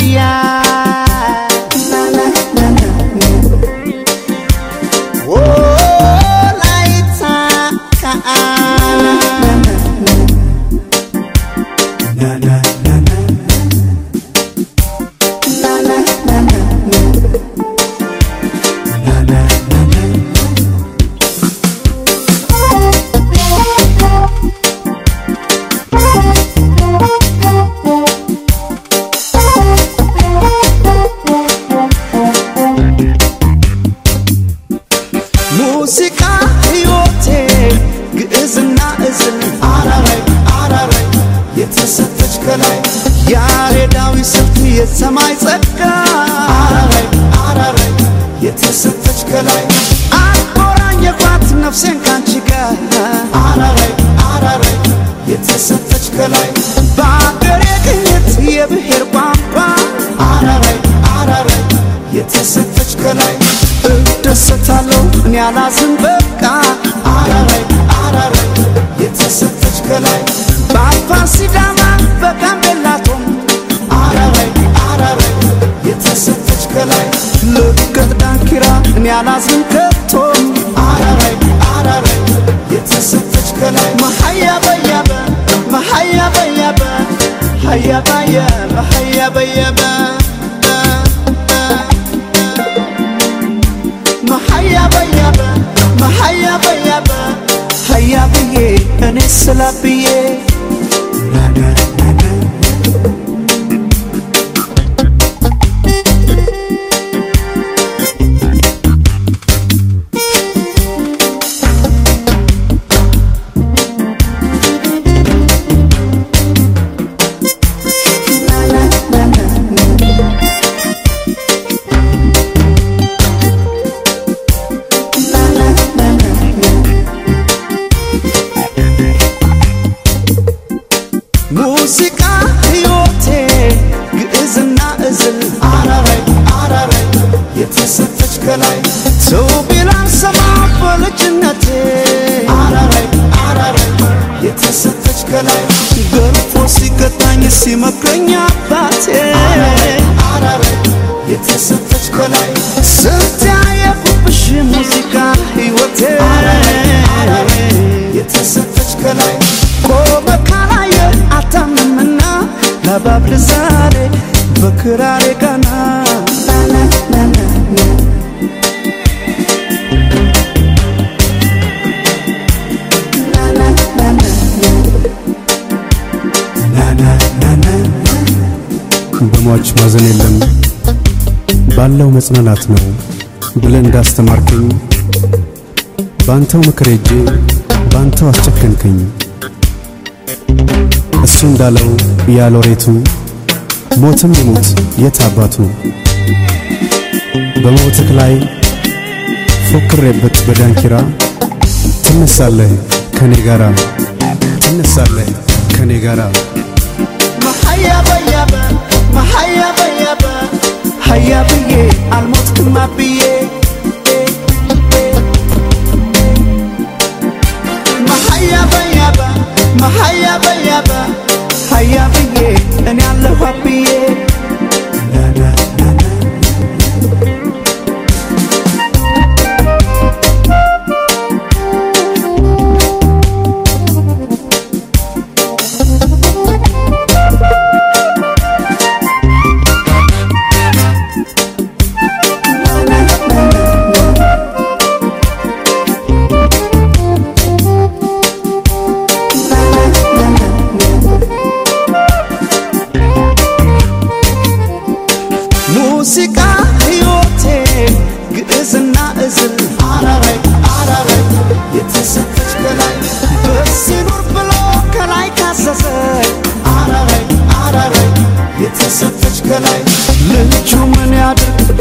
ai. ስልት የሰማይ ጸጋ። የተሰጠች ከላይ አቆራኘኳት ነፍሴን ካንቺ ጋር። የተሰጠች ከላይ በአገሬ ቅኝት የብሔር ቋንቋ። የተሰጠች ከላይ እደሰታለሁ እኔ አላዝን በቃ። አራራይ መሀያ በያበ መሀያ በያበ ሀያ ብዬ እኔ ስላ ብዬ ሙዚቃ ሕይወቴ ግዕዝና እዝል አራራይ አራራይ የተሰጠች ከላይ ሰው ቢላን ሰማ በልጅነቴ አራራይ አራራይ የተሰጠች ከላይ ገርፎ ሲቀጣኝ ሲመክረኝ አባቴ አራራይ የተሰጠች ከላይ ስንት ያየኩብሽ ሙዚቃ ሕይወቴ በክራሬ ጋና በሟች ማዘን የለም ባለው መጽናናት ነው ብለህ እንዳስተማርከኝ ባንተው ምክር ሄጄ ባንተው አስጨከንከኝ። እሱ እንዳለው ያሎሬቱ ሞትም ይሙት የት አባቱ? በሞትክ ላይ ፎክሬበት በዳንኪራ ትነሳለህ ከኔ ጋራ? ትነሳለህ ከኔ ጋራ? መሀያ በያበ መሀያ በያበ ሀያ ብዬ አልሞትክማ ብዬ መሀያ በያበ መሀያ በያበ ሀያ ብዬ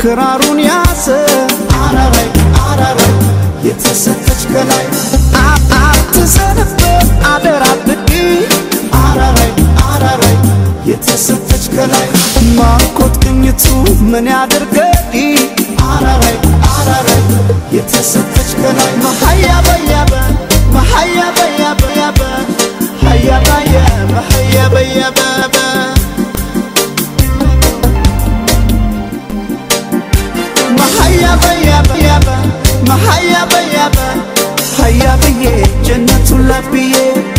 ክራሩን ያሰ አረረይ አረረይ የተሰጠች ከላይ አትሰንበት አደራ ብቂ አረረይ አረረይ የተሰጠች ከላይ ማርኮት ቅኝቱ ምን ያድርገዲ አረረይ አረረይ የተሰጠች ከላይ። መሀያ በያበ ያበ መሀያ በያበ